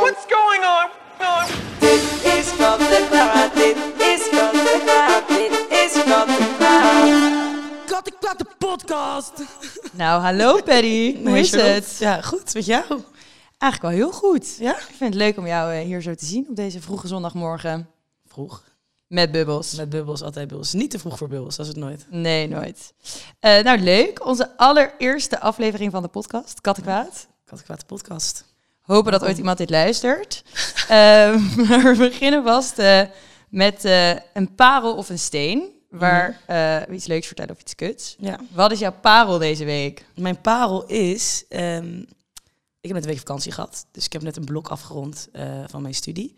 What's going on? Dit is van de kwaad, dit is van de kwaad, dit is van de kwaad. De podcast. Nou, hallo Paddy. Hoe is het? Ja, goed. Met jou? Eigenlijk wel heel goed. Ja? Ik vind het leuk om jou eh, hier zo te zien op deze vroege zondagmorgen. Vroeg. Met bubbels. Met bubbels, altijd bubbels. Niet te vroeg voor bubbels, dat is het nooit. Nee, nooit. Eh, nou, leuk. Onze allereerste aflevering van de podcast, Kattenkwaad. Kattenkwaad de podcast. Hopen dat ooit iemand dit luistert. Ehm, maar we beginnen vast eh, met eh, een parel of een steen. Waar we iets leuks vertellen of iets kuts. Ja. Wat is jouw parel deze week? Mijn parel is... ehm, ik heb net een week vakantie gehad. Dus ik heb net een blok afgerond van mijn studie.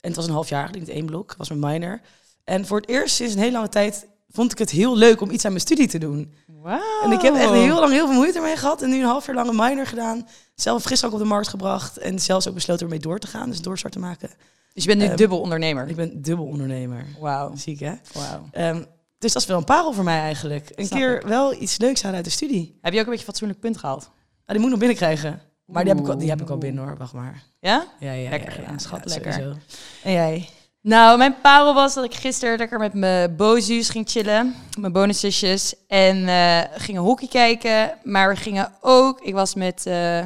En het was een half jaar niet één blok. Was mijn minor. En voor het eerst sinds een hele lange tijd vond ik het heel leuk om iets aan mijn studie te doen. Wauw. En ik heb echt heel lang heel veel moeite mee gehad. En nu een half jaar lang een minor gedaan. Zelf frisdrank op de markt gebracht. En zelfs ook besloten ermee door te gaan. Dus doorstart te maken. Dus je bent nu Ehm, dubbel ondernemer. Ik ben dubbel ondernemer. Wauw. Ziek hè? Wauw. Ehm, dus dat is wel een parel voor mij eigenlijk. Een Snap keer ik. wel iets leuks halen uit de studie. Heb je ook een beetje fatsoenlijk punt gehaald? Ah, die moet ik nog binnenkrijgen. Maar die heb, ik al, die heb ik al binnen hoor, wacht maar. Ja? Ja, ja, Lekker ja, ja, gedaan, ja, schat, lekker. sowieso. En jij? Nou, mijn parel was dat ik gisteren lekker met mijn bozus ging chillen. Mijn bonuszusjes. En eh gingen hockey kijken. Maar we gingen ook... Ik was met eh,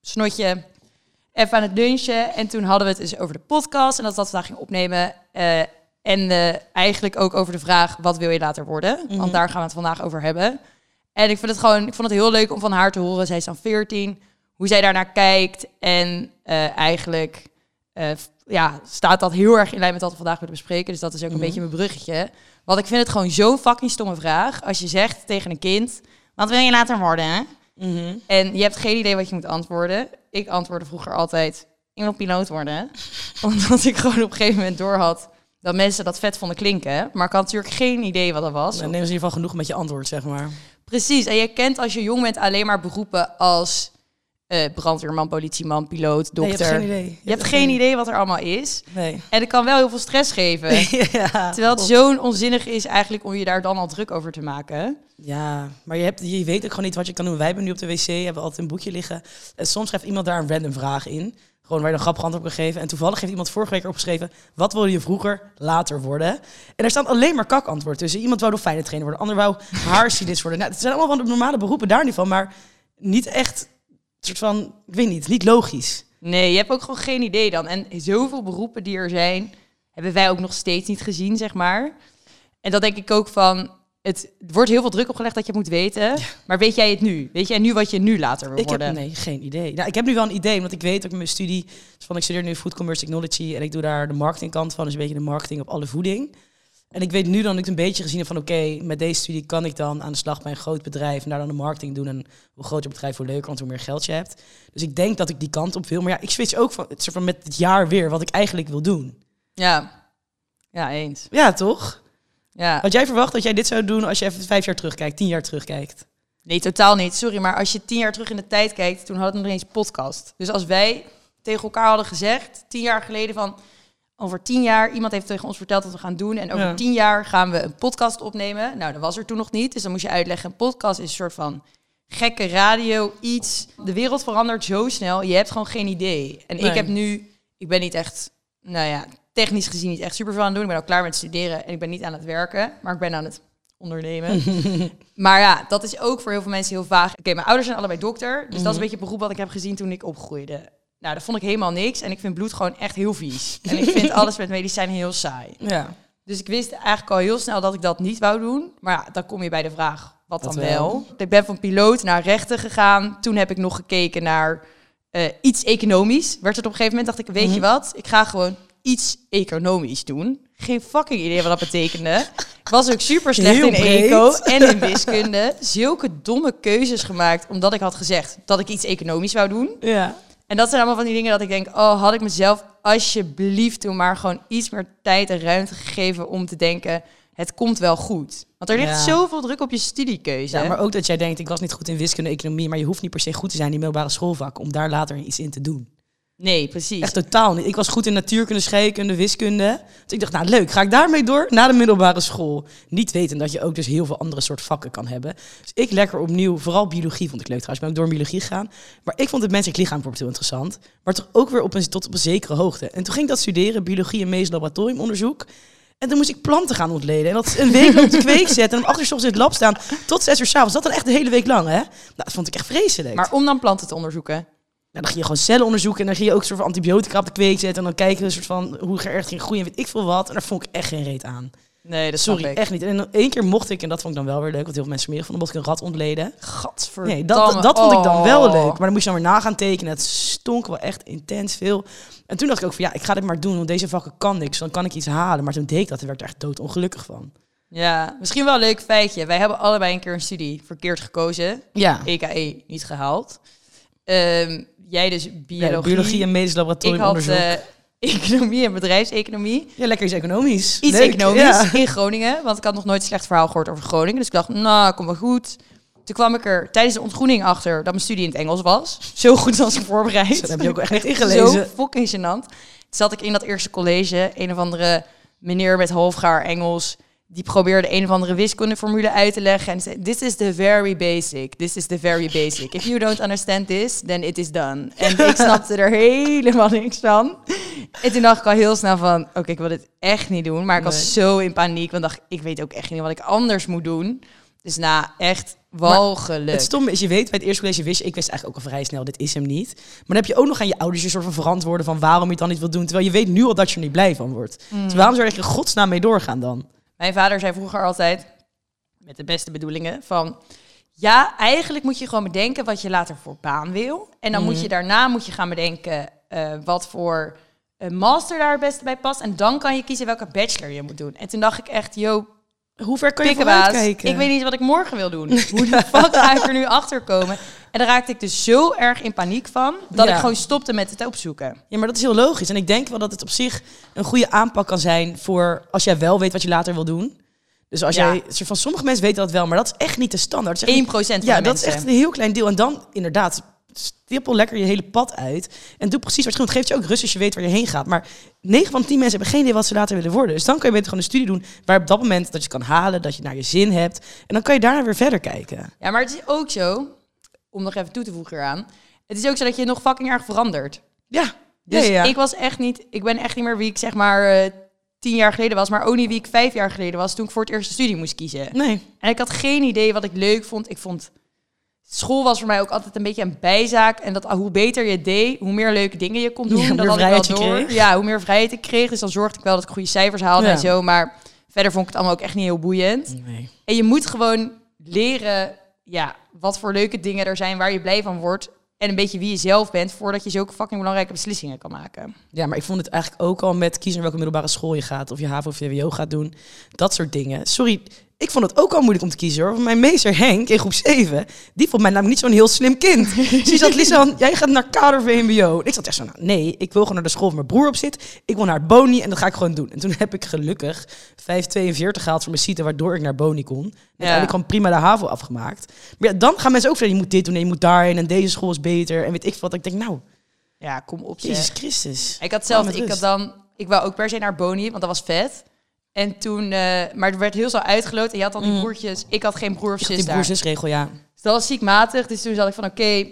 Snotje even aan het lunchen. En toen hadden we het dus over de podcast. En dat we dat vandaag gingen opnemen. Eh, en eigenlijk ook over de vraag... Wat wil je later worden? Mhm. Want daar gaan we het vandaag over hebben. En ik, vind het gewoon, ik vond het heel leuk om van haar te horen. Zij is dan 14. Hoe zij daarnaar kijkt. En eigenlijk ja, staat dat heel erg in lijn met wat we vandaag willen bespreken. Dus dat is ook een Mhm. beetje mijn bruggetje. Want ik vind het gewoon zo'n fucking stomme vraag. Als je zegt tegen een kind... Wat wil je later worden? hè? Mhm. En je hebt geen idee wat je moet antwoorden. Ik antwoordde vroeger altijd... Ik wil piloot worden. Omdat ik gewoon op een gegeven moment doorhad... dat mensen dat vet vonden klinken. Maar ik had natuurlijk geen idee wat dat was. Dan nemen ze in ieder geval genoeg met je antwoord, zeg maar. Precies. En je kent als je jong bent alleen maar beroepen als eh, brandweerman, politieman, piloot, Nee, dokter. je hebt geen idee. Je hebt geen idee wat er allemaal is. Nee. En het kan wel heel veel stress geven. ja, Terwijl het zo'n onzinnig is eigenlijk om je daar dan al druk over te maken. Ja, maar je, hebt, je weet ook gewoon niet wat je kan doen. Wij hebben nu op de wc, hebben altijd een boekje liggen. En soms schrijft iemand daar een random vraag in. Gewoon waar je een grappig antwoord op kan geven. En toevallig heeft iemand vorige week opgeschreven... wat wilde je vroeger later worden? En er staan alleen maar kakantwoord tussen. Iemand wou dolfijnen trainer worden. Ander wou haarstylist worden. Nou, het zijn allemaal van de normale beroepen daar niet van. Maar niet echt, soort van, ik weet niet, niet logisch. Nee, je hebt ook gewoon geen idee dan. En zoveel beroepen die er zijn, hebben wij ook nog steeds niet gezien, zeg maar. En dat denk ik ook van... Het wordt heel veel druk opgelegd dat je het moet weten. Maar weet jij het nu? Weet jij nu wat je nu later wil Ik heb worden? nee, geen idee. Nou, ik heb nu wel een idee, want ik weet ook mijn studie... dus van, ik studeer nu Food Commerce Technology... en ik doe daar de marketingkant van. Dus een beetje de marketing op alle voeding. En ik weet nu dan ik een beetje gezien heb van... oké, met deze studie kan ik dan aan de slag bij een groot bedrijf... en daar dan de marketing doen. En hoe groter het bedrijf, hoe leuker, want hoe meer geld je hebt. Dus ik denk dat ik die kant op wil. Maar ja, ik switch ook van, het soort van met het jaar weer... wat ik eigenlijk wil doen. Ja. Ja, eens. Ja, toch? Ja. Had jij verwacht dat jij dit zou doen... als je even vijf jaar terugkijkt, tien jaar terugkijkt? Nee, totaal niet. Sorry, maar als je tien jaar terug in de tijd kijkt, toen hadden we nog eens podcast. Dus als wij tegen elkaar hadden gezegd, tien jaar geleden van... Over tien jaar, iemand heeft tegen ons verteld wat we gaan doen. En over Ja. tien jaar gaan we een podcast opnemen. Nou, dat was er toen nog niet. Dus dan moest je uitleggen, een podcast is een soort van gekke radio, iets. De wereld verandert zo snel, je hebt gewoon geen idee. En Nee. ik heb nu, ik ben niet echt, nou ja, technisch gezien niet echt super veel aan het doen. Ik ben ook klaar met studeren en ik ben niet aan het werken. Maar ik ben aan het ondernemen. Maar ja, dat is ook voor heel veel mensen heel vaag. Oké, mijn ouders zijn allebei dokter. Dus dat is een beetje het beroep wat ik heb gezien toen ik opgroeide. Nou, dat vond ik helemaal niks. En ik vind bloed gewoon echt heel vies. En ik vind alles met medicijnen heel saai. Ja. Dus ik wist eigenlijk al heel snel dat ik dat niet wou doen. Maar ja, dan kom je bij de vraag, wat dan wel? wel? Ik ben van piloot naar rechten gegaan. Toen heb ik nog gekeken naar eh, iets economisch. Werd het op een gegeven moment, dacht ik, weet je wat? Ik ga gewoon iets economisch doen. Geen fucking idee wat dat betekende. Ik was ook super slecht Heel in breed. eco en in wiskunde. Zulke domme keuzes gemaakt, omdat ik had gezegd dat ik iets economisch wou doen. Ja. En dat zijn allemaal van die dingen dat ik denk, oh, had ik mezelf alsjeblieft toen maar gewoon iets meer tijd en ruimte gegeven om te denken, het komt wel goed. Want er ligt Ja. zoveel druk op je studiekeuze. Ja, maar ook dat jij denkt, ik was niet goed in wiskunde, economie, maar je hoeft niet per se goed te zijn in die middelbare schoolvak om daar later iets in te doen. Nee, precies. Echt totaal niet. Ik was goed in natuurkunde, scheikunde, wiskunde. Dus ik dacht, nou leuk, ga ik daarmee door naar de middelbare school. Niet weten dat je ook dus heel veel andere soort vakken kan hebben. Dus ik lekker opnieuw, vooral biologie vond ik leuk trouwens. Ik ben ook door biologie gegaan. Maar ik vond het menselijk lichaam bijvoorbeeld heel interessant. Maar toch ook weer op een, tot op een zekere hoogte. En toen ging ik dat studeren, biologie en medisch laboratoriumonderzoek. En toen moest ik planten gaan ontleden. En dat is een week op de kweek zetten. En om achter in het lab staan tot zes uur s'avonds. Dat dan echt de hele week lang, hè? Nou, dat vond ik echt vreselijk. Maar om dan planten te onderzoeken. Ja, dan ging je gewoon cellen onderzoeken en dan ging je ook een soort van antibiotica op de kweek zetten. En dan kijken een soort van hoe erg ging groeien en weet ik veel wat. En daar vond ik echt geen reet aan. Nee, dat Sorry, echt niet. En één keer mocht ik, en dat vond ik dan wel weer leuk, want heel veel mensen smerig vonden, mocht ik een rat ontleden. Gadverdamme. Nee, dat, dat vond ik dan wel Oh. leuk. Maar dan moest je dan weer na gaan tekenen. Het stonk wel echt intens veel. En toen dacht ik ook van ja, ik ga dit maar doen, want deze vakken kan niks. Dan kan ik iets halen. Maar toen deed ik dat en werd er echt doodongelukkig van. Ja, misschien wel een leuk feitje. Wij hebben allebei een keer een studie verkeerd gekozen. Ja. EKE niet gehaald. Ehm, jij dus biologie. Ja, biologie en medisch Ik had laboratoriumonderzoek. eh, economie en bedrijfseconomie. ja, lekker iets economisch. Iets Leuk, economisch ja. in Groningen. Want ik had nog nooit een slecht verhaal gehoord over Groningen. Dus ik dacht, nou, kom wel goed. Toen kwam ik er tijdens de ontgroening achter dat mijn studie in het Engels was. Zo goed was ik voorbereid. Dat heb je ook echt niet ingelezen. Zo fucking gênant. Toen zat ik in dat eerste college. Een of andere meneer met halfgaar Engels. Die probeerde een of andere wiskundeformule uit te leggen. En zei, this is the very basic. This is the very basic. If you don't understand this, then it is done. En ik snapte er helemaal niks van. En toen dacht ik al heel snel van, oké, ik wil dit echt niet doen. Maar ik was Nee. zo in paniek. Want dacht, ik weet ook echt niet wat ik anders moet doen. Dus nou, echt walgelijk. Het stomme is, je weet, bij het eerste college wist je, ik wist eigenlijk ook al vrij snel, dit is hem niet. Maar dan heb je ook nog aan je ouders je soort van verantwoorden van waarom je het dan niet wil doen. Terwijl je weet nu al dat je er niet blij van wordt. Mm. Dus waarom zou je er in godsnaam mee doorgaan dan? Mijn vader zei vroeger altijd, met de beste bedoelingen, van... Ja, eigenlijk moet je gewoon bedenken wat je later voor baan wil. En dan moet je daarna moet je gaan bedenken eh, wat voor eh, master daar het beste bij past. En dan kan je kiezen welke bachelor je moet doen. En toen dacht ik echt, yo, Hoe ver kan je vooruitkijken? ik weet niet wat ik morgen wil doen. Hoe de fuck ga ik er nu achter komen? En daar raakte ik dus zo erg in paniek van, dat Ja. ik gewoon stopte met het opzoeken. Ja, maar dat is heel logisch. En ik denk wel dat het op zich een goede aanpak kan zijn voor als jij wel weet wat je later wil doen. Dus als Ja. jij, van sommige mensen weten dat wel, maar dat is echt niet de standaard. Dat is echt 1% van niet- ja, dat is echt een heel klein deel. En dan inderdaad, stippel lekker je hele pad uit. En doe precies wat je doet. Geeft je ook rust als je weet waar je heen gaat. Maar 9 van de 10 mensen hebben geen idee wat ze later willen worden. Dus dan kan je beter gewoon een studie doen waar op dat moment dat je kan halen, dat je naar je zin hebt. En dan kan je daarna weer verder kijken. Ja, maar het is ook zo, om nog even toe te voegen eraan. Het is ook zo dat je nog fucking erg verandert. Ja. Dus ja, ja. ik was echt niet, ik ben echt niet meer wie ik zeg maar eh, tien jaar geleden was, maar ook niet wie ik vijf jaar geleden was toen ik voor het eerst een studie moest kiezen. Nee. En ik had geen idee wat ik leuk vond. Ik vond school was voor mij ook altijd een beetje een bijzaak en dat hoe beter je deed, hoe meer leuke dingen je kon doen. Ja, hoe dat had ik wel vrijheid je door. kreeg. Ja, hoe meer vrijheid ik kreeg, dus dan zorgde ik wel dat ik goede cijfers haalde en zo. Maar verder vond ik het allemaal ook echt niet heel boeiend. nee. En je moet gewoon leren ja, wat voor leuke dingen er zijn waar je blij van wordt. En een beetje wie je zelf bent, voordat je zulke fucking belangrijke beslissingen kan maken. Ja, maar ik vond het eigenlijk ook al met kiezen welke middelbare school je gaat. Of je HAVO of VWO gaat doen. Dat soort dingen. Sorry, ik vond het ook al moeilijk om te kiezen hoor. Want mijn meester Henk in groep 7, die vond mij namelijk niet zo'n heel slim kind. Dus die zat, Lisan, jij gaat naar kader VMBO. En ik zat echt zo, nou, nee, ik wil gewoon naar de school waar mijn broer op zit. Ik wil naar het Boni en dat ga ik gewoon doen. En toen heb ik gelukkig 5,42 gehaald voor mijn CITE, waardoor ik naar Boni kon. En uiteindelijk gewoon prima de HAVO afgemaakt. Maar ja, dan gaan mensen ook verder, je moet dit doen en je moet daarheen. En deze school is beter. En weet ik wat. Ik denk, nou, Ja, kom op. zeg. Jezus Christus. Ik had zelf, ik had dan, ik wou ook per se naar Boni, want dat was vet. En toen, eh, maar er werd heel zo uitgeloot en je had dan die broertjes. Ik had geen broer of zus. Die daar. broer-zusregel, ja. Dus dat was ziekmatig. Dus toen zat ik van, oké,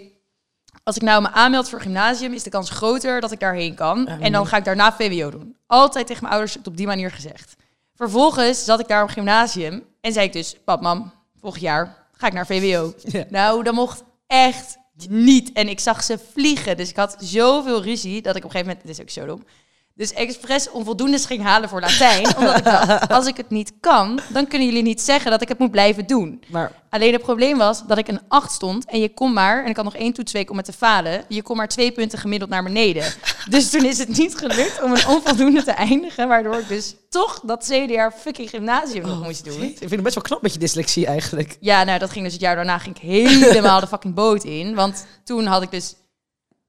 als ik nou me aanmeld voor gymnasium, is de kans groter dat ik daarheen kan. En dan ga ik daarna VWO doen. Altijd tegen mijn ouders het op die manier gezegd. Vervolgens zat ik daar op gymnasium en zei ik dus, pap, mam, volgend jaar ga ik naar VWO. Ja. Nou, dat mocht echt niet. En ik zag ze vliegen. Dus ik had zoveel ruzie dat ik op een gegeven moment, dit is ook zo dom, dus expres onvoldoendes ging halen voor Latijn. omdat ik dacht, als ik het niet kan, dan kunnen jullie niet zeggen dat ik het moet blijven doen. Maar Alleen het probleem was dat ik een 8 stond en je kon maar, en ik had nog één toetsweek om het te falen, je kon maar twee punten gemiddeld naar beneden. dus toen is het niet gelukt om een onvoldoende te eindigen, waardoor ik dus toch dat jaar fucking gymnasium nog moest doen. Ik vind het best wel knap met je dyslexie eigenlijk. Ja, nou dat ging dus het jaar daarna ging ik helemaal de fucking boot in, want toen had ik dus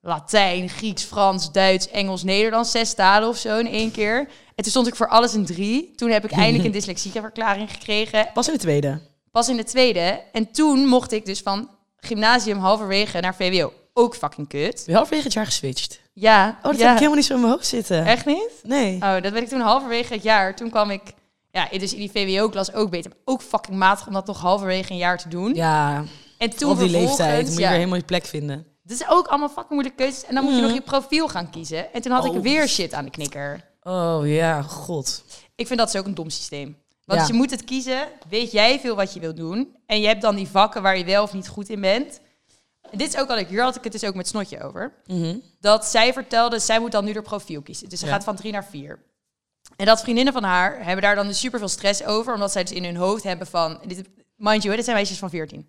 Latijn, Grieks, Frans, Duits, Engels, Nederlands, zes talen of zo in één keer. En toen stond ik voor alles een drie. Toen heb ik eindelijk een dyslexieverklaring gekregen. Pas in de tweede. Pas in de tweede. En toen mocht ik dus van gymnasium halverwege naar VWO. Ook fucking kut. Ben je halverwege het jaar geswitcht? Ja, Oh, dat ja. heb ik helemaal niet zo in mijn hoofd zitten. Echt niet? Nee. Oh, dat weet ik toen halverwege het jaar. Toen kwam ik, ja, dus in die VWO-klas ook beter. Maar ook fucking matig om dat nog halverwege een jaar te doen. Ja, en toen op die leeftijd moet je ja, weer helemaal je plek vinden. Is ook allemaal fucking moeilijke keuzes. En dan moet je Mhm. nog je profiel gaan kiezen. En toen had Oh. ik weer shit aan de knikker. Oh ja, god. Ik vind dat is ook een dom systeem. Want Ja. je moet het kiezen, weet jij veel wat je wilt doen. En je hebt dan die vakken waar je wel of niet goed in bent. En dit is ook al, hier had ik het dus ook met Snotje over. Mhm. Dat zij vertelde, zij moet dan nu haar profiel kiezen. Dus ze Ja. gaat van drie naar vier. En dat vriendinnen van haar hebben daar dan dus super veel stress over. Omdat zij dus in hun hoofd hebben van... Dit, mind you, dit zijn meisjes van 14.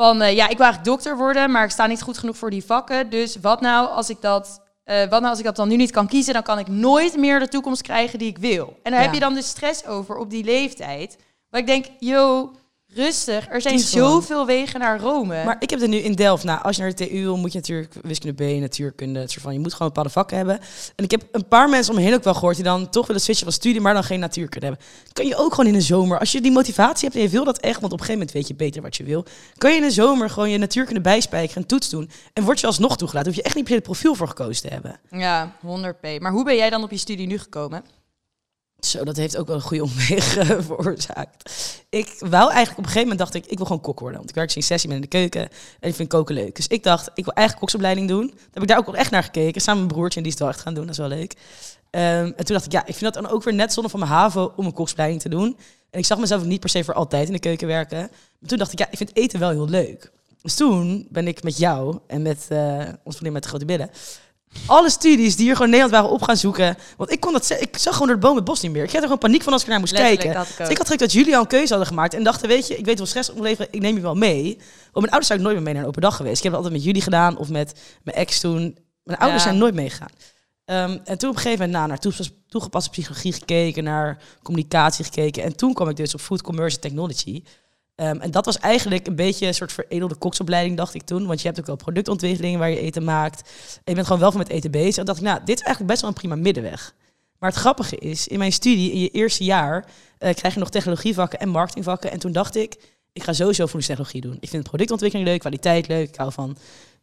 Van, eh, ja, ik wil eigenlijk dokter worden, maar ik sta niet goed genoeg voor die vakken. Dus wat nou als ik dat... eh, wat nou als ik dat dan nu niet kan kiezen, dan kan ik nooit meer de toekomst krijgen die ik wil. En daar Ja. heb je dan dus stress over op die leeftijd. Maar ik denk, yo, rustig. Er zijn zoveel wegen naar Rome. Maar ik heb het nu in Delft. Nou, als je naar de TU wil, moet je natuurlijk wiskunde B, natuurkunde. Het soort van, je moet gewoon bepaalde vakken hebben. En ik heb een paar mensen om me heen ook wel gehoord die dan toch willen switchen van studie, maar dan geen natuurkunde hebben. Kan je ook gewoon in de zomer, als je die motivatie hebt en je wil dat echt, want op een gegeven moment weet je beter wat je wil, kan je in de zomer gewoon je natuurkunde bijspijkeren en toets doen. En word je alsnog toegelaten. Hoef je echt niet per se het profiel voor gekozen te hebben. Ja, 100p. Maar hoe ben jij dan op je studie nu gekomen? Zo, dat heeft ook wel een goede omweg veroorzaakt. Ik wou eigenlijk op een gegeven moment dacht ik, ik wil gewoon kok worden. Want ik werk sinds sessie in de keuken en ik vind koken leuk. Dus ik dacht, ik wil eigenlijk koksopleiding doen. Toen heb ik daar ook wel echt naar gekeken. Samen met mijn broertje en die is het wel echt gaan doen. Dat is wel leuk. Ehm, en toen dacht ik, ja, ik vind dat dan ook weer net zonde van mijn HAVO om een koksopleiding te doen. En ik zag mezelf niet per se voor altijd in de keuken werken. Maar toen dacht ik, ja, ik vind eten wel heel leuk. Dus toen ben ik met jou en met eh ons vriendin met de grote billen alle studies die hier gewoon in Nederland waren op gaan zoeken. Want ik kon dat, ik zag gewoon door het boom het bos niet meer. Ik had er gewoon paniek van als ik naar moest Letterlijk, kijken. had ik. Dus ik had gehoopt dat jullie al een keuze hadden gemaakt en dachten, weet je, ik weet wel stress opleveren, ik neem je wel mee. Want mijn ouders zijn nooit meer mee naar een open dag geweest. Ik heb het altijd met jullie gedaan of met mijn ex toen. Mijn ouders Ja. zijn nooit meegegaan. Ehm, en toen op een gegeven moment nou, naar toegepaste psychologie gekeken, naar communicatie gekeken. En toen kwam ik dus op Food Commerce Technology. Ehm, en dat was eigenlijk een beetje een soort veredelde koksopleiding, dacht ik toen. Want je hebt ook wel productontwikkeling waar je eten maakt. En je bent gewoon wel van met eten bezig. En dacht ik, nou, dit is eigenlijk best wel een prima middenweg. Maar het grappige is, in mijn studie, in je eerste jaar, eh, krijg je nog technologievakken en marketingvakken. En toen dacht ik, ik ga sowieso voedingstechnologie doen. Ik vind productontwikkeling leuk, kwaliteit leuk. Ik hou van,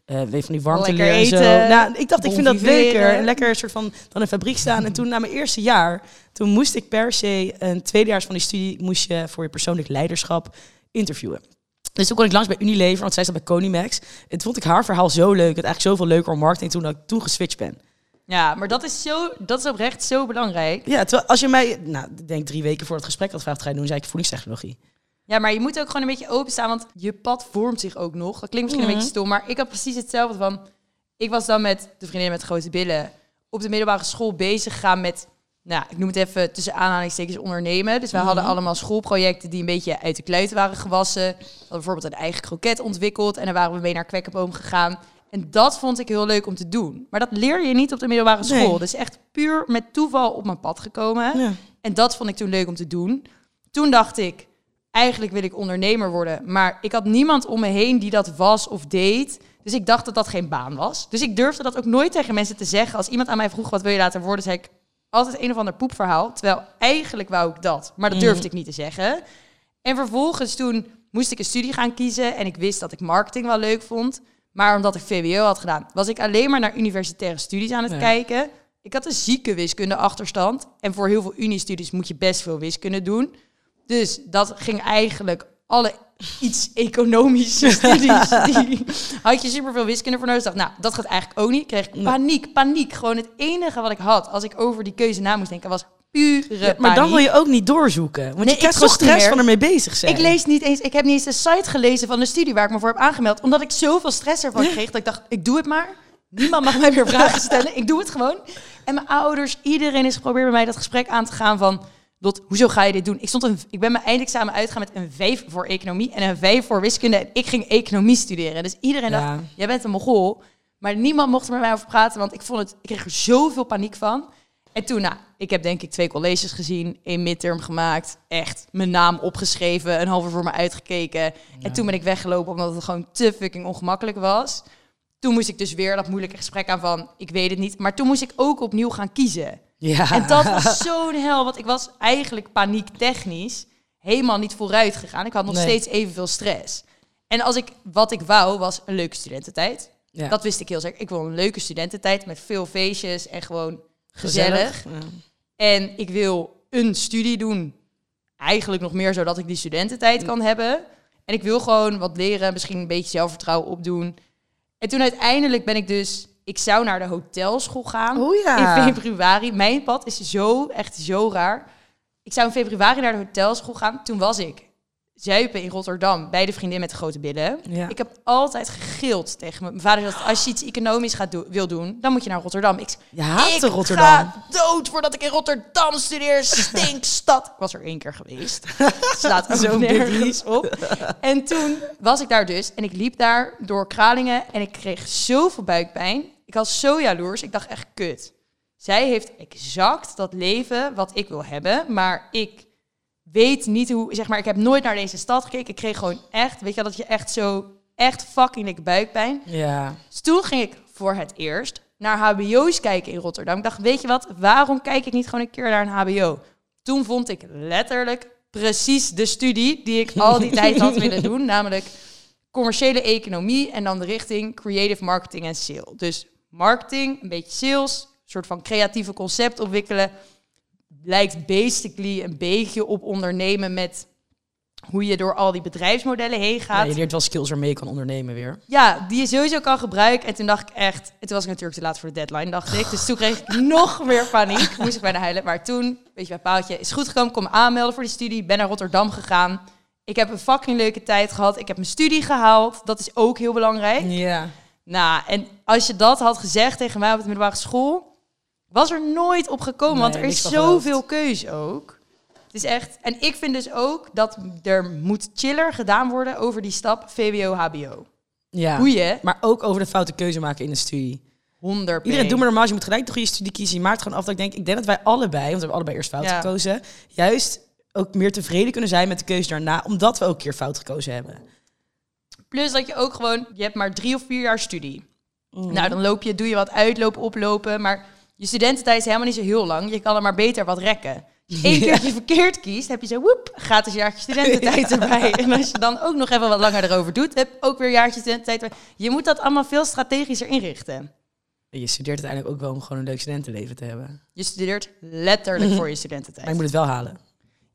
eh weet van die warmte Lekker leren zo. eten, Nou, ik dacht, ik vind dat leuker. En lekker een soort van dan in een fabriek staan. En toen na mijn eerste jaar, toen moest ik per se een tweedejaars van die studie, moest je voor je persoonlijk leiderschap interviewen. Dus toen kon ik langs bij Unilever, want zij zat bij Conimax. En toen vond ik haar verhaal zo leuk. Het eigenlijk zoveel leuker om marketing toen dat ik toen geswitcht ben. Ja, maar dat is, zo, dat is oprecht zo belangrijk. Ja, terwijl als je mij, nou, ik denk drie weken voor het gesprek had gevraagd, wat ga je doen, zei ik voedingstechnologie. Ja, maar je moet ook gewoon een beetje openstaan, want je pad vormt zich ook nog. Dat klinkt misschien een beetje stom, maar ik had precies hetzelfde van... Ik was dan met de vriendin met grote billen op de middelbare school bezig gegaan met... Nou, ik noem het even tussen aanhalingstekens ondernemen. Dus wij hadden allemaal schoolprojecten die een beetje uit de kluiten waren gewassen. We hadden bijvoorbeeld een eigen kroket ontwikkeld en dan waren we mee naar Kwekkenboom gegaan. En dat vond ik heel leuk om te doen. Maar dat leer je niet op de middelbare school. Nee. Dus echt puur met toeval op mijn pad gekomen. Ja. En dat vond ik toen leuk om te doen. Toen dacht ik, eigenlijk wil ik ondernemer worden. Maar ik had niemand om me heen die dat was of deed. Dus ik dacht dat dat geen baan was. Dus ik durfde dat ook nooit tegen mensen te zeggen. Als iemand aan mij vroeg, wat wil je later worden? zei ik altijd een of ander poepverhaal. Terwijl eigenlijk wou ik dat. Maar dat durfde ik niet te zeggen. En vervolgens toen moest ik een studie gaan kiezen. En ik wist dat ik marketing wel leuk vond. Maar omdat ik VWO had gedaan, was ik alleen maar naar universitaire studies aan het kijken. Ik had een zieke wiskunde achterstand. En voor heel veel uniestudies moet je best veel wiskunde doen. Dus dat ging eigenlijk alle iets economische studies. Die had je superveel wiskunde voor nodig. Dacht, nou, dat gaat eigenlijk ook niet. Kreeg ik paniek, paniek. Gewoon het enige wat ik had als ik over die keuze na moest denken was pure Ja, maar dan wil je ook niet doorzoeken. Want Nee, je krijgt gewoon stress van ermee bezig zijn. Ik lees niet eens, ik heb niet eens de site gelezen van de studie waar ik me voor heb aangemeld. Omdat ik zoveel stress ervan kreeg dat ik dacht, ik doe het maar. Niemand mag mij meer vragen stellen. Ik doe het gewoon. En mijn ouders, iedereen is geprobeerd bij mij dat gesprek aan te gaan van... Hoezo ga je dit doen? Ik, stond een, ik ben mijn eindexamen uitgegaan met een 5 voor economie en een 5 voor wiskunde. En ik ging economie studeren. Dus iedereen Ja. dacht, jij bent een mogol. Maar niemand mocht er met mij over praten, want ik, vond het, ik kreeg er zoveel paniek van. En toen, nou, ik heb denk ik twee colleges gezien, één midterm gemaakt, echt mijn naam opgeschreven, een uur voor me uitgekeken. En toen ben ik weggelopen omdat het gewoon te fucking ongemakkelijk was. Toen moest ik dus weer dat moeilijke gesprek aan van, ik weet het niet. Maar toen moest ik ook opnieuw gaan kiezen. Ja. En dat was zo'n hel, want ik was eigenlijk paniektechnisch helemaal niet vooruit gegaan. Ik had nog Nee. steeds evenveel stress. En als ik, wat ik wou, was een leuke studententijd. Ja. Dat wist ik heel zeker. Ik wil een leuke studententijd met veel feestjes en gewoon gezellig. Ja. En ik wil een studie doen. Eigenlijk nog meer zodat ik die studententijd kan hebben. En ik wil gewoon wat leren, misschien een beetje zelfvertrouwen opdoen. En toen uiteindelijk ben ik dus... Ik zou naar de hotelschool gaan Oh ja. in februari. Mijn pad is zo, echt zo raar. Ik zou in februari naar de hotelschool gaan. Toen was ik zuipen in Rotterdam bij de vriendin met de grote billen. Ja. Ik heb altijd gegild tegen me. Mijn vader altijd, als je iets economisch gaat do- wil doen, dan moet je naar Rotterdam. Ik, Je haatte ik Rotterdam. ga dood voordat ik in Rotterdam studeer. Stinkstad. Ik was er één keer geweest. Slaat zo nergens op. En toen was ik daar dus. En ik liep daar door Kralingen. En ik kreeg zoveel buikpijn. Ik was zo jaloers. Ik dacht echt, kut. Zij heeft exact dat leven wat ik wil hebben. Maar ik weet niet hoe... Zeg maar, ik heb nooit naar deze stad gekeken. Ik kreeg gewoon echt... Weet je dat je echt zo... Echt fucking dikke buikpijn. Ja. Dus toen ging ik voor het eerst naar HBO's kijken in Rotterdam. Ik dacht, weet je wat, waarom kijk ik niet gewoon een keer naar een HBO? Toen vond ik letterlijk precies de studie die ik al die tijd had willen doen. Namelijk commerciële economie en dan de richting creative marketing en sales. Dus marketing, een beetje sales, een soort van creatieve concept ontwikkelen. Lijkt basically een beetje op ondernemen met hoe je door al die bedrijfsmodellen heen Ja, gaat. je leert wel skills je kan ondernemen weer. Ja, die je sowieso kan gebruiken. En toen dacht ik echt... Toen was ik natuurlijk te laat voor de deadline, dacht ik. Dus toen kreeg ik nog meer paniek. Moest ik bijna huilen. Maar toen, weet je, bij Paaltje, is goed gekomen. Kom me aanmelden voor die studie. Ben naar Rotterdam gegaan. Ik heb een fucking leuke tijd gehad. Ik heb mijn studie gehaald. Dat is ook heel belangrijk. Ja. Nou, en als je dat had gezegd tegen mij op de middelbare school... was er nooit op gekomen. want er is zoveel keus ook. Het is echt... En ik vind dus ook dat er moet chiller gedaan worden... over die stap VWO-HBO. ja. Hoe je Maar ook over de foute keuze maken in de studie. 100 Iedereen doet maar normaal. Je moet gelijk de goede studie kiezen. Je maakt gewoon af dat ik denk... Ik denk dat wij allebei, want we hebben allebei eerst fout Ja. gekozen... juist ook meer tevreden kunnen zijn met de keuze daarna... omdat we ook een keer fout gekozen hebben. Plus dat je ook gewoon, je hebt maar drie of vier jaar studie. Mhm. Nou, dan loop je, doe je wat uitlopen, oplopen. Maar je studententijd is helemaal niet zo heel lang. Je kan er maar beter wat rekken. Als je één je verkeerd kiest, heb je zo, woep, gratis jaartje studententijd erbij. En als je dan ook nog even wat langer erover doet, heb ook weer jaartje studententijd erbij. Je moet dat allemaal veel strategischer inrichten. Je studeert uiteindelijk ook wel om gewoon een leuk studentenleven te hebben. Je studeert letterlijk voor je studententijd. Maar je moet het wel halen.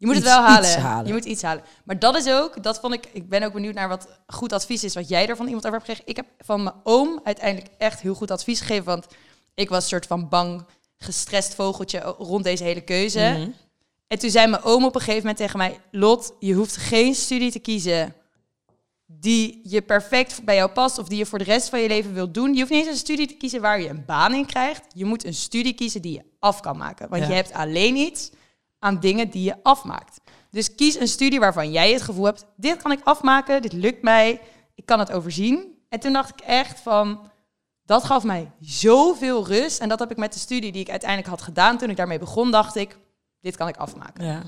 Je moet Iets- het wel halen. Je moet iets halen. Maar dat is ook, dat vond ik, ik ben ook benieuwd naar wat goed advies is wat jij er van iemand over hebt gekregen. Ik heb van mijn oom uiteindelijk echt heel goed advies gegeven, want ik was een soort van bang, gestrest vogeltje rond deze hele keuze. Mhm. En toen zei mijn oom op een gegeven moment tegen mij, Lot, je hoeft geen studie te kiezen die je perfect bij jou past of die je voor de rest van je leven wilt doen. Je hoeft niet eens een studie te kiezen waar je een baan in krijgt. Je moet een studie kiezen die je af kan maken. Want Ja. je hebt alleen iets aan dingen die je afmaakt. Dus kies een studie waarvan jij het gevoel hebt, dit kan ik afmaken, dit lukt mij, ik kan het overzien. En toen dacht ik echt van, dat gaf mij zoveel rust. En dat heb ik met de studie die ik uiteindelijk had gedaan. Toen ik daarmee begon, dacht ik, dit kan ik afmaken. Ja.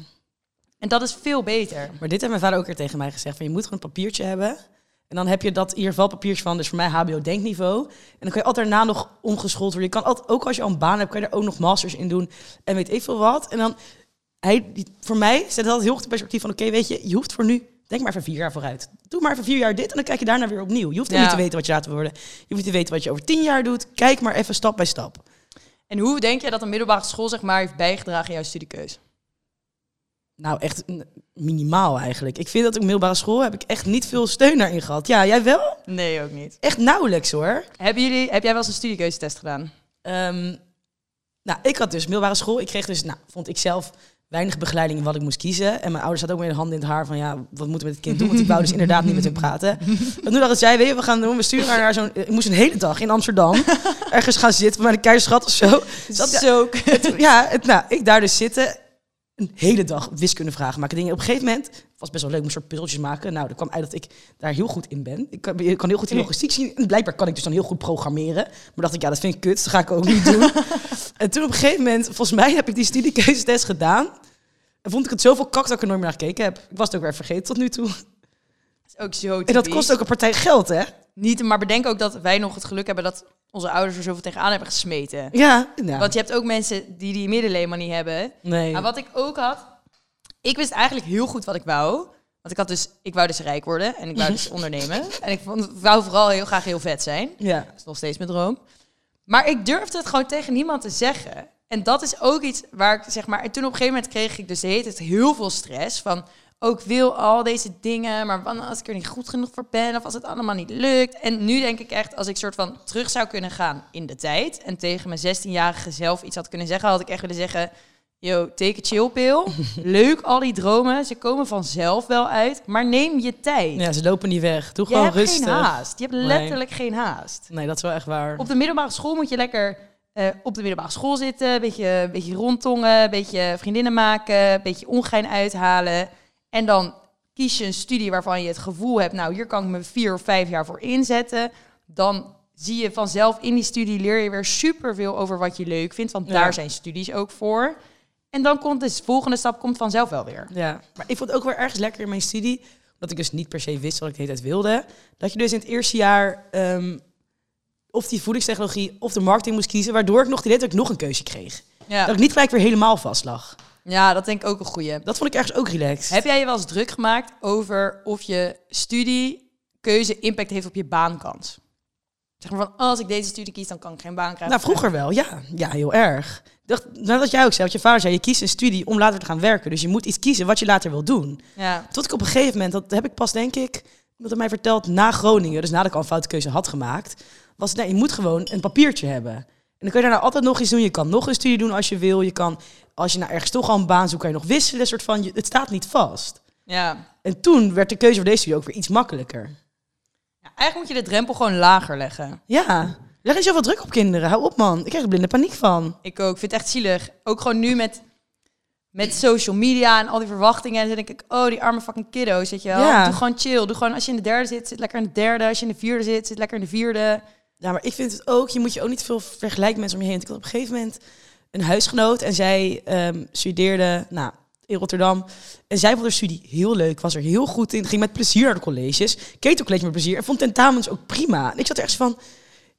En dat is veel beter. Maar dit heeft mijn vader ook weer tegen mij gezegd. Van, je moet gewoon een papiertje hebben. En dan heb je dat in ieder geval papiertje van. Dus voor mij HBO denkniveau. En dan kan je altijd daarna nog omgeschoold worden. Je kan altijd, ook als je al een baan hebt, kan je er ook nog masters in doen. En weet ik veel wat. En dan, hij, voor mij zet dat heel goed in perspectief van... Oké, weet je, je hoeft voor nu... Denk maar even vier jaar vooruit. Doe maar even vier jaar dit en dan kijk je daarna weer opnieuw. Je hoeft Ja. niet te weten wat je later worden. Je hoeft niet te weten wat je over tien jaar doet. Kijk maar even stap bij stap. En hoe denk je dat een middelbare school zeg maar heeft bijgedragen aan jouw studiekeus? Nou, echt minimaal eigenlijk. Ik vind dat op middelbare school heb ik echt niet veel steun daarin gehad. Ja, jij wel? Nee, ook niet. Echt nauwelijks hoor. Hebben jullie, heb jij wel eens een studiekeuzetest gedaan? Ehm, nou, ik had dus middelbare school. Ik kreeg dus, nou, vond ik zelf weinig begeleiding in wat ik moest kiezen. En mijn ouders hadden ook met de handen in het haar van, ja, wat moeten we met het kind doen? Want ik wou dus inderdaad niet met hem praten. En toen dacht zij, weet je, we gaan doen, we sturen haar naar zo'n... Ik moest een hele dag in Amsterdam ergens gaan zitten bij de keizerschat of zo. Zat, ja, Zo. ja, het, nou, ik daar dus zitten, een hele dag wiskundevragen maken. Dingen. Op een gegeven moment was best wel leuk, ik moest soort puzzeltjes maken. Nou, er kwam uit dat ik daar heel goed in ben. Ik kan, ik kan heel goed in logistiek zien. En blijkbaar kan ik dus dan heel goed programmeren. Maar dacht ik, ja, dat vind ik kut, dat ga ik ook niet doen. en toen op een gegeven moment, volgens mij heb ik die studiekeuzetest gedaan. En vond ik het zoveel kak dat ik er nooit meer naar gekeken heb. Ik was het ook weer vergeten tot nu toe. is ook zo En dat kost ook een partij geld, hè? Niet, maar bedenk ook dat wij nog het geluk hebben dat onze ouders er zoveel tegenaan hebben gesmeten. Ja, nou, Want je hebt ook mensen die die middeleeuwen niet hebben. nee. Maar wat ik ook had, ik wist eigenlijk heel goed wat ik wou. Want ik had dus, ik wou dus rijk worden en ik wou dus ondernemen. En ik vond, wou vooral heel graag heel vet zijn. Ja. Dat is nog steeds mijn droom. Maar ik durfde het gewoon tegen niemand te zeggen. En dat is ook iets waar ik zeg maar. En toen op een gegeven moment kreeg ik dus de hele tijd heel veel stress. Van ook wil al deze dingen, maar wat als ik er niet goed genoeg voor ben of als het allemaal niet lukt. En nu denk ik echt, als ik soort van terug zou kunnen gaan in de tijd en tegen mijn 16-jarige zelf iets had kunnen zeggen, had ik echt willen zeggen. Yo, take a chill pill. Leuk, al die dromen. Ze komen vanzelf wel uit. Maar neem je tijd. ja, ze lopen niet weg. Doe je gewoon hebt rustig. geen haast. Je hebt Nee. letterlijk geen haast. Nee, dat is wel echt waar. Op de middelbare school moet je lekker eh, op de middelbare school zitten. Een beetje, een beetje rondtongen, een beetje vriendinnen maken, een beetje ongein uithalen. En dan kies je een studie waarvan je het gevoel hebt, nou hier kan ik me vier of vijf jaar voor inzetten. Dan zie je vanzelf in die studie leer je weer superveel over wat je leuk vindt, want Ja. daar zijn studies ook voor. En dan komt de volgende stap komt vanzelf wel weer. Ja, maar ik vond het ook wel ergens lekker in mijn studie, omdat ik dus niet per se wist wat ik de hele tijd wilde, dat je dus in het eerste jaar ehm, of die voedingstechnologie of de marketing moest kiezen, waardoor ik nog de hele tijd nog een keuze kreeg. Ja. Dat ik niet gelijk weer helemaal vast lag. Ja, dat denk ik ook een goeie. Dat vond ik ergens ook relaxed. Heb jij je wel eens druk gemaakt over of je studiekeuze impact heeft op je baankans? Zeg maar van, als ik deze studie kies, dan kan ik geen baan krijgen. Nou, vroeger wel, ja. Ja, heel erg. Nou, dat jij ook zei, want je vader zei, je kiest een studie om later te gaan werken. Dus je moet iets kiezen wat je later wil doen. Ja. Tot ik op een gegeven moment, dat heb ik pas denk ik, iemand heeft mij verteld, na Groningen, dus nadat ik al een foute keuze had gemaakt, was nee, je moet gewoon een papiertje hebben. En dan kun je daarna altijd nog iets doen. Je kan nog een studie doen als je wil. Je kan, als je nou ergens toch al een baan zoekt, kan je nog wisselen. Soort van, het staat niet vast. Ja. En toen werd de keuze voor deze studie ook weer iets makkelijker. ja. Eigenlijk moet je de drempel gewoon lager leggen. Ja, leg eens zoveel druk op kinderen. Hou op man, ik krijg er blinde paniek van. Ik ook. Ik vind het echt zielig. Ook gewoon nu met, met social media en al die verwachtingen. En dan denk ik, oh, die arme fucking kiddo's, weet je wel. Ja. Doe gewoon chill. Doe gewoon, als je in de derde zit, zit lekker in de derde. Als je in de vierde zit, zit lekker in de vierde. Ja, maar ik vind het ook, je moet je ook niet veel vergelijken met mensen om je heen. Ik had op een gegeven moment een huisgenoot en zij ehm, studeerde nou, in Rotterdam. En zij vond haar studie heel leuk, was er heel goed in, ging met plezier naar de colleges, keek ook college met plezier en vond tentamens ook prima. En ik zat er echt van,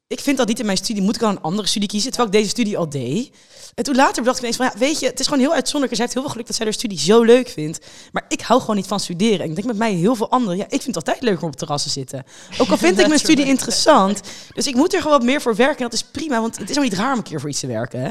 ik vind dat niet in mijn studie, moet ik dan een andere studie kiezen, terwijl ik deze studie al deed. En toen later bedacht ik ineens van, ja, weet je, het is gewoon heel uitzonderlijk. Zij heeft heel veel geluk dat zij haar studie zo leuk vindt. Maar ik hou gewoon niet van studeren. En ik denk met mij heel veel anderen, ja, ik vind het altijd leuker om op terrassen te zitten. Ook al vind ik mijn studie interessant. Dus ik moet er gewoon wat meer voor werken. En dat is prima, want het is ook niet raar om een keer voor iets te werken. Hè?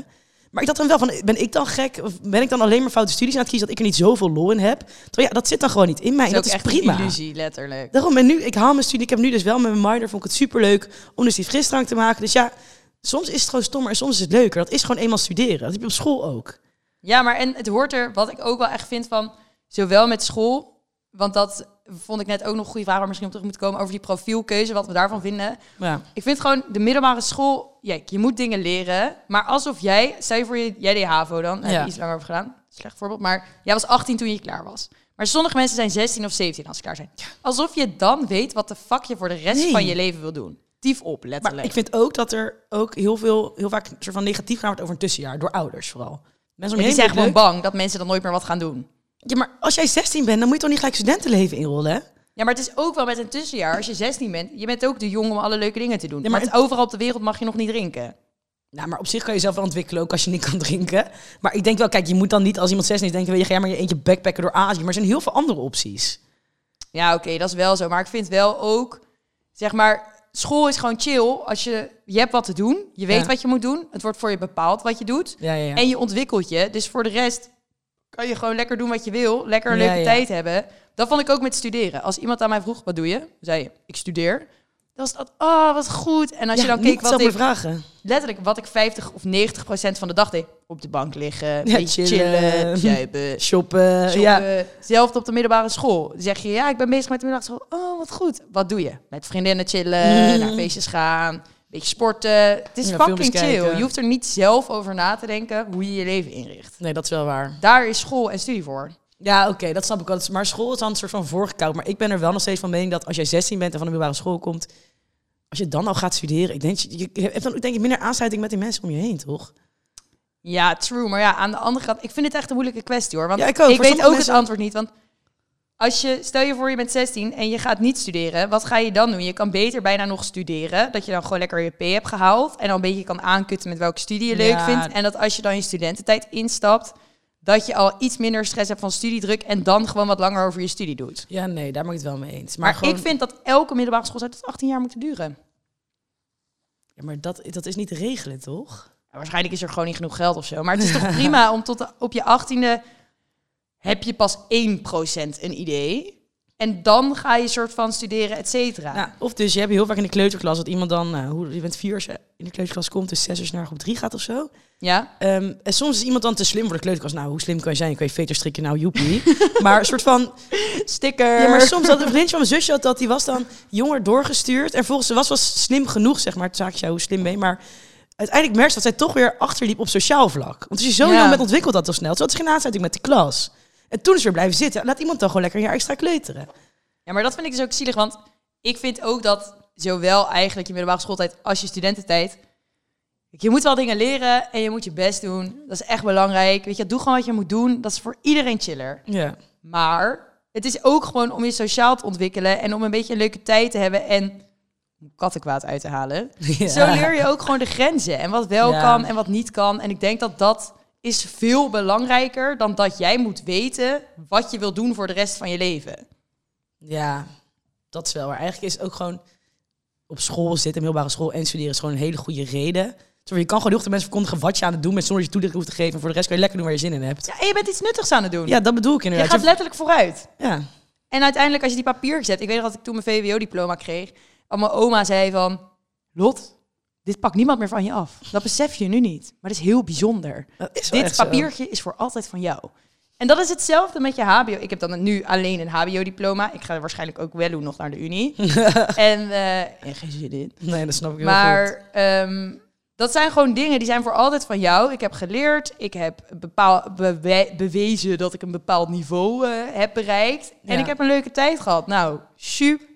Maar ik dacht dan wel van, ben ik dan gek? Of ben ik dan alleen maar foute studies aan het kiezen dat ik er niet zoveel lol in heb? Terwijl ja, dat zit dan gewoon niet in mij. Dat dat is echt prima. een illusie, letterlijk. Daarom ben nu, ik haal mijn studie. Ik heb nu dus wel met mijn minor, vond ik het superleuk om dus die frisdrank te maken. Dus ja, soms is het gewoon stommer en soms is het leuker. Dat is gewoon eenmaal studeren. Dat heb je op school ook. Ja, maar en het hoort er, wat ik ook wel echt vind van, zowel met school, want dat vond ik net ook nog een goede vraag waar misschien op terug moet komen over die profielkeuze, wat we daarvan vinden. Ja. Ik vind gewoon de middelbare school, ja, je moet dingen leren, maar alsof jij, je voor je, jij deed HAVO dan, daar heb Ja. je iets langer over gedaan, slecht voorbeeld, maar jij was 18 toen je klaar was. Maar sommige mensen zijn 16 of 17 als ze klaar zijn. Alsof je dan weet wat de fuck je voor de rest Nee. van je leven wil doen. Dief op, Maar letterlijk. ik vind ook dat er ook heel veel, heel vaak soort van negatief wordt over een tussenjaar. Door ouders vooral. Mensen om die zijn gewoon bang dat mensen dan nooit meer wat gaan doen. Ja, maar als jij 16 bent, dan moet je toch niet gelijk studentenleven inrollen, hè? Ja, maar het is ook wel met een tussenjaar. Als je 16 bent, je bent ook de jong om alle leuke dingen te doen. Ja, maar overal op de wereld mag je nog niet drinken. Nou, maar op zich kan je zelf wel ontwikkelen, ook als je niet kan drinken. Maar ik denk wel, kijk, je moet dan niet als iemand 16 is denken, weet je, ga maar je eentje backpacken door Azië. Maar er zijn heel veel andere opties. Ja, oké, dat is wel zo. Maar ik vind wel ook, zeg maar, school is gewoon chill. Als je, je hebt wat te doen, je weet Ja. wat je moet doen. Het wordt voor je bepaald wat je doet. Ja. En je ontwikkelt je. Dus voor de rest kan je gewoon lekker doen wat je wil. Lekker een leuke ja. tijd hebben. Dat vond ik ook met studeren. Als iemand aan mij vroeg, wat doe je? Zei je, ik studeer. Dan was dat, oh, wat goed. En als je dan keek wat ik, vragen. letterlijk wat ik 50 of 90 procent van de dag deed. Op de bank liggen, beetje chillen. chillen, Shoppen, shoppen. ja. Zelfs op de middelbare school. Dan zeg je, ja, ik ben bezig met de middelbare school. Oh, wat goed. Wat doe je? Met vriendinnen chillen, naar feestjes gaan, beetje sporten. Het is Ja, fucking chill. kijken. Je hoeft er niet zelf over na te denken hoe je je leven inricht. Nee, dat is wel waar. Daar is school en studie voor. Ja, oké, dat snap ik wel. Maar school is dan een soort van voorgekoud. Maar ik ben er wel nog steeds van mening dat als jij 16 bent en van de middelbare school komt, als je dan al gaat studeren, ik denk, je, je hebt dan denk ik minder aansluiting met die mensen om je heen, toch? Ja, true. Maar ja, aan de andere kant, ik vind het echt een moeilijke kwestie hoor. Want Ja, ik ook. Voor weet ook mensen- het antwoord niet. Want als je, stel je voor je bent 16 en je gaat niet studeren, wat ga je dan doen? Je kan beter bijna nog studeren. Dat je dan gewoon lekker je P hebt gehaald. En dan een beetje kan aankutten met welke studie je leuk Ja. vindt. En dat als je dan je studententijd instapt, dat je al iets minder stress hebt van studiedruk en dan gewoon wat langer over je studie doet. Ja, nee, daar ben ik het wel mee eens. Maar, Maar, gewoon, ik vind dat elke middelbare school tot 18 jaar moet duren. ja, maar dat, dat is niet te regelen, toch? Ja, waarschijnlijk is er gewoon niet genoeg geld of zo. Maar het is toch prima om tot de- op je achttiende heb je pas 1% een idee. En dan ga je soort van studeren, et cetera. Of dus je hebt heel vaak in de kleuterklas dat iemand dan, nou, hoe, je bent vier in de kleuterklas komt, dus zes als je naar groep drie gaat of zo. Ja? Ehm, en soms is iemand dan te slim voor de kleuterklas. Nou, hoe slim kan je zijn? Kan je veter strikken? Nou, joepie. maar een soort van... Sticker. Ja, maar soms had een vriendje van mijn zusje had dat, die was dan jonger doorgestuurd. En volgens ze was was slim genoeg, zeg maar. Het zaakje, ja, hoe slim ben je? Maar uiteindelijk merkte dat zij toch weer achterliep op sociaal vlak. Want als je zo Ja. jong bent, ontwikkelt dat toch snel. Toen had ze geen aansluiting met de klas. En toen is weer blijven zitten. Laat iemand dan gewoon lekker een jaar extra kleuteren. Ja, maar dat vind ik dus ook zielig, want ik vind ook dat zowel eigenlijk je middelbare schooltijd als je studententijd, je moet wel dingen leren en je moet je best doen. Dat is echt belangrijk. Weet je, doe gewoon wat je moet doen. Dat is voor iedereen chiller. Ja. Maar het is ook gewoon om je sociaal te ontwikkelen en om een beetje een leuke tijd te hebben en kattenkwaad uit te halen. Ja. Zo leer je ook gewoon de grenzen en wat wel Ja. kan en wat niet kan. En ik denk dat dat is veel belangrijker dan dat jij moet weten wat je wil doen voor de rest van je leven. Ja, dat is wel. Maar eigenlijk is het ook gewoon op school zitten, middelbare school en studeren is gewoon een hele goede reden. Zo, je kan gewoon heel veel mensen verkondigen wat je aan het doen bent zonder je toelichting hoeft te geven. En voor de rest kan je lekker doen waar je zin in hebt. Ja, en je bent iets nuttigs aan het doen. Ja, dat bedoel ik je inderdaad. gaat letterlijk vooruit. ja. En uiteindelijk, als je die papier zet... Ik weet nog dat ik toen mijn VWO-diploma kreeg... al mijn oma zei van... Lot, dit pakt niemand meer van je af. Dat besef je nu niet. Maar dat is heel bijzonder. Is Dit zo. papiertje is voor altijd van jou. En dat is hetzelfde met je HBO. Ik heb dan nu alleen een HBO-diploma. Ik ga waarschijnlijk ook wel nog naar de Unie. en, eh, en geen zin in. Nee, dat snap ik heel goed. Maar ehm, dat zijn gewoon dingen die zijn voor altijd van jou. Ik heb geleerd, ik heb bepaal, bewe- bewezen dat ik een bepaald niveau eh, heb bereikt. En Ja. ik heb een leuke tijd gehad. Nou, super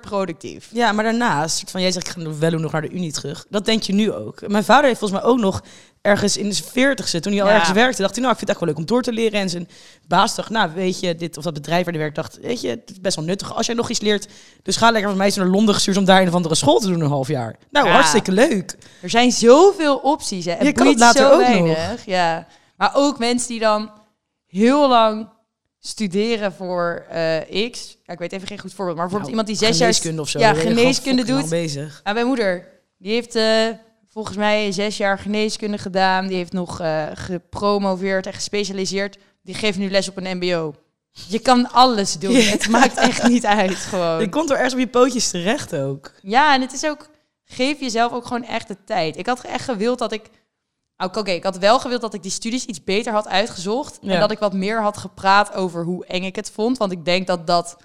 productief. Ja, maar daarnaast, soort van, jij zegt ik ga wel nog naar de Unie terug. Dat denk je nu ook. Mijn vader heeft volgens mij ook nog ergens in zijn veertigste, toen hij al Ja. ergens werkte, dacht hij, nou, ik vind het echt wel leuk om door te leren. En zijn baas dacht, nou, weet je, dit of dat bedrijf waar hij werkt, dacht, weet je, het is best wel nuttig als jij nog iets leert. Dus ga lekker met mij naar Londen gestuurd om daar een of andere school te doen een half jaar. Nou, Ja. hartstikke leuk. Er zijn zoveel opties. Hè. Het Je kan het later ook nog. weinig. Ja. Maar ook mensen die dan heel lang studeren voor eh, X. Ja, ik weet even geen goed voorbeeld. Maar bijvoorbeeld Nou, iemand die zes jaar... geneeskunde of zo. Ja, je geneeskunde doet. bezig. Ja, mijn moeder, die heeft eh, volgens mij zes jaar geneeskunde gedaan. Die heeft nog eh, gepromoveerd en gespecialiseerd. Die geeft nu les op een mbo. Je kan alles doen. Ja. Het maakt echt niet uit Je gewoon. komt er ergens op je pootjes terecht ook. Ja, en het is ook... Geef jezelf ook gewoon echt de tijd. Ik had echt gewild dat ik... Oké, oké, ik had wel gewild dat ik die studies iets beter had uitgezocht. Ja. En dat ik wat meer had gepraat over hoe eng ik het vond. Want ik denk dat dat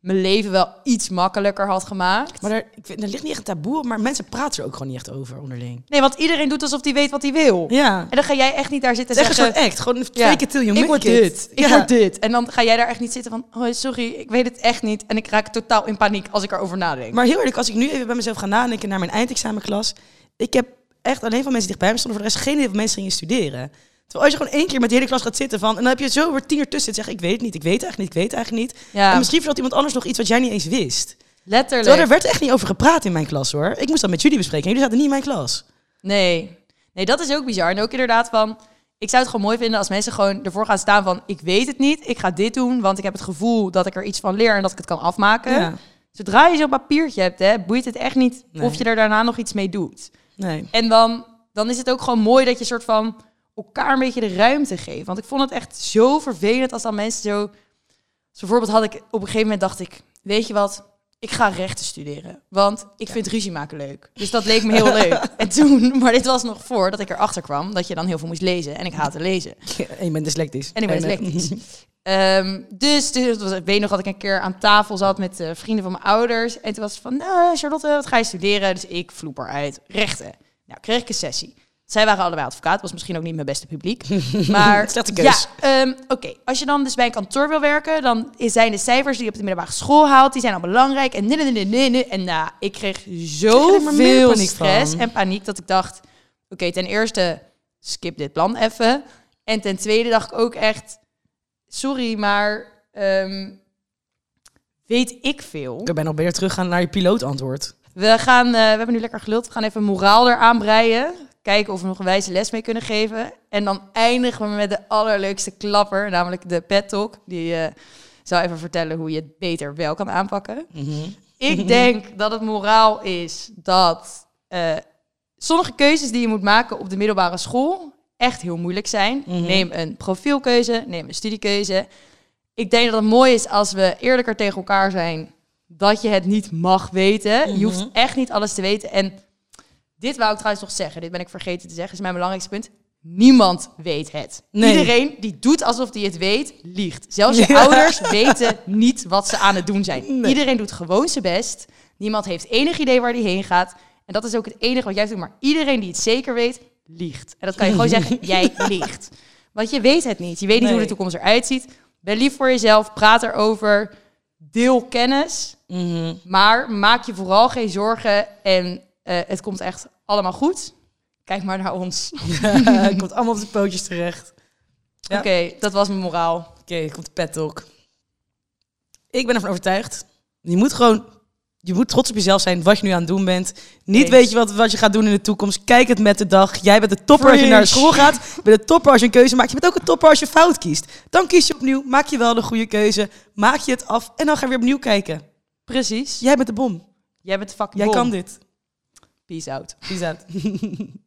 mijn leven wel iets makkelijker had gemaakt. Maar er, ik weet, er ligt niet echt een taboe op, maar mensen praten er ook gewoon niet echt over onderling. Nee, want iedereen doet alsof hij weet wat hij wil. Ja. En dan ga jij echt niet daar zitten Het is echt een zeggen... act. Gewoon fake till you ik word it. dit, ik Ja. word dit. En dan ga jij daar echt niet zitten van... Oh, sorry, ik weet het echt niet. En ik raak totaal in paniek als ik erover nadenk. Maar heel eerlijk, als ik nu even bij mezelf ga nadenken naar mijn eindexamenklas. Ik heb echt alleen van mensen die dichtbij me stonden, voor de rest geen idee of mensen gingen studeren. Terwijl als je gewoon één keer met de hele klas gaat zitten van... En dan heb je zo weer tien uur tussen zeggen... Ik weet het niet, ik weet het eigenlijk niet, ik weet het eigenlijk niet. ja, En misschien vertelt iemand anders nog iets wat jij niet eens wist. letterlijk. Terwijl er werd echt niet over gepraat in mijn klas hoor. Ik moest dat met jullie bespreken en jullie zaten niet in mijn klas. Nee. Nee, dat is ook bizar. En ook inderdaad van... Ik zou het gewoon mooi vinden als mensen gewoon ervoor gaan staan van... Ik weet het niet, ik ga dit doen, want ik heb het gevoel dat ik er iets van leer en dat ik het kan afmaken. Ja. Zodra je zo'n papiertje hebt, hè, boeit het echt niet Nee. of je er daarna nog iets mee doet. Nee. En dan, dan is het ook gewoon mooi dat je soort van elkaar een beetje de ruimte geeft. Want ik vond het echt zo vervelend als dan mensen zo... Dus bijvoorbeeld had ik op een gegeven moment dacht ik... Weet je wat? Ik ga rechten studeren. Want ik vind ruzie maken leuk. Dus dat leek me heel leuk. En toen, maar dit was nog voordat ik erachter kwam... dat je dan heel veel moest lezen. En ik haatte lezen. En je bent dyslectisch. En ik ben eh, dyslectisch. Ehm, dus, dus het was- ik weet nog dat ik een keer aan tafel zat met eh, vrienden van mijn ouders. En toen was het van, nou Charlotte, wat ga je studeren? Dus ik vloep eruit. Rechten. Nou, kreeg ik een sessie. Zij waren allebei advocaat. Was misschien ook niet mijn beste publiek. Maar Slechte ja, ehm, oké. Als je dan dus bij een kantoor wil werken... dan zijn de cijfers die je op de middelbare school haalt... die zijn al belangrijk. En nee, nee, nee. En nou, ik kreeg zoveel stress van? en paniek... dat ik dacht, oké, ten eerste skip dit plan even. En ten tweede dacht ik ook echt... Sorry, maar ehm, weet ik veel. Ik ben nog beter teruggaan naar je pilootantwoord. We gaan, eh, we hebben nu lekker geluld. We gaan even moraal eraan breien. Kijken of we nog een wijze les mee kunnen geven. En dan eindigen we met de allerleukste klapper, namelijk de pet talk. Die eh zou even vertellen hoe je het beter wel kan aanpakken. Mhm. Ik denk dat het moraal is dat eh, sommige keuzes die je moet maken op de middelbare school echt heel moeilijk zijn. Mhm. Neem een profielkeuze, neem een studiekeuze. Ik denk dat het mooi is als we eerlijker tegen elkaar zijn dat je het niet mag weten. Je hoeft Mhm. echt niet alles te weten. En dit wou ik trouwens nog zeggen. Dit ben ik vergeten te zeggen. is mijn belangrijkste punt. Niemand weet het. Nee. Iedereen die doet alsof hij het weet, liegt. Zelfs je Ja. ouders weten niet wat ze aan het doen zijn. Nee. Iedereen doet gewoon zijn best. Niemand heeft enig idee waar hij heen gaat. En dat is ook het enige wat jij doet. Maar iedereen die het zeker weet, liegt. En dat kan je gewoon zeggen, jij liegt. Want je weet het niet. Je weet niet hoe de toekomst eruit ziet. Ben lief voor jezelf, praat erover, deel kennis. Mhm. Maar maak je vooral geen zorgen en eh, het komt echt allemaal goed. Kijk maar naar ons. Het komt allemaal op de pootjes terecht. Ja. Oké, dat was mijn moraal. Oké, komt de pet talk. Ik ben ervan overtuigd. Je moet gewoon... Je moet trots op jezelf zijn wat je nu aan het doen bent. Niet Eens. weet je wat, wat je gaat doen in de toekomst. Kijk het met de dag. Jij bent de topper als je naar school gaat. Je bent de topper als je een keuze maakt. Je bent ook een topper als je fout kiest. Dan kies je opnieuw. Maak je wel de goede keuze. Maak je het af. En dan ga je weer opnieuw kijken. Precies. Jij bent de bom. Jij bent de fucking Jij bom. kan dit. Peace out. Peace out.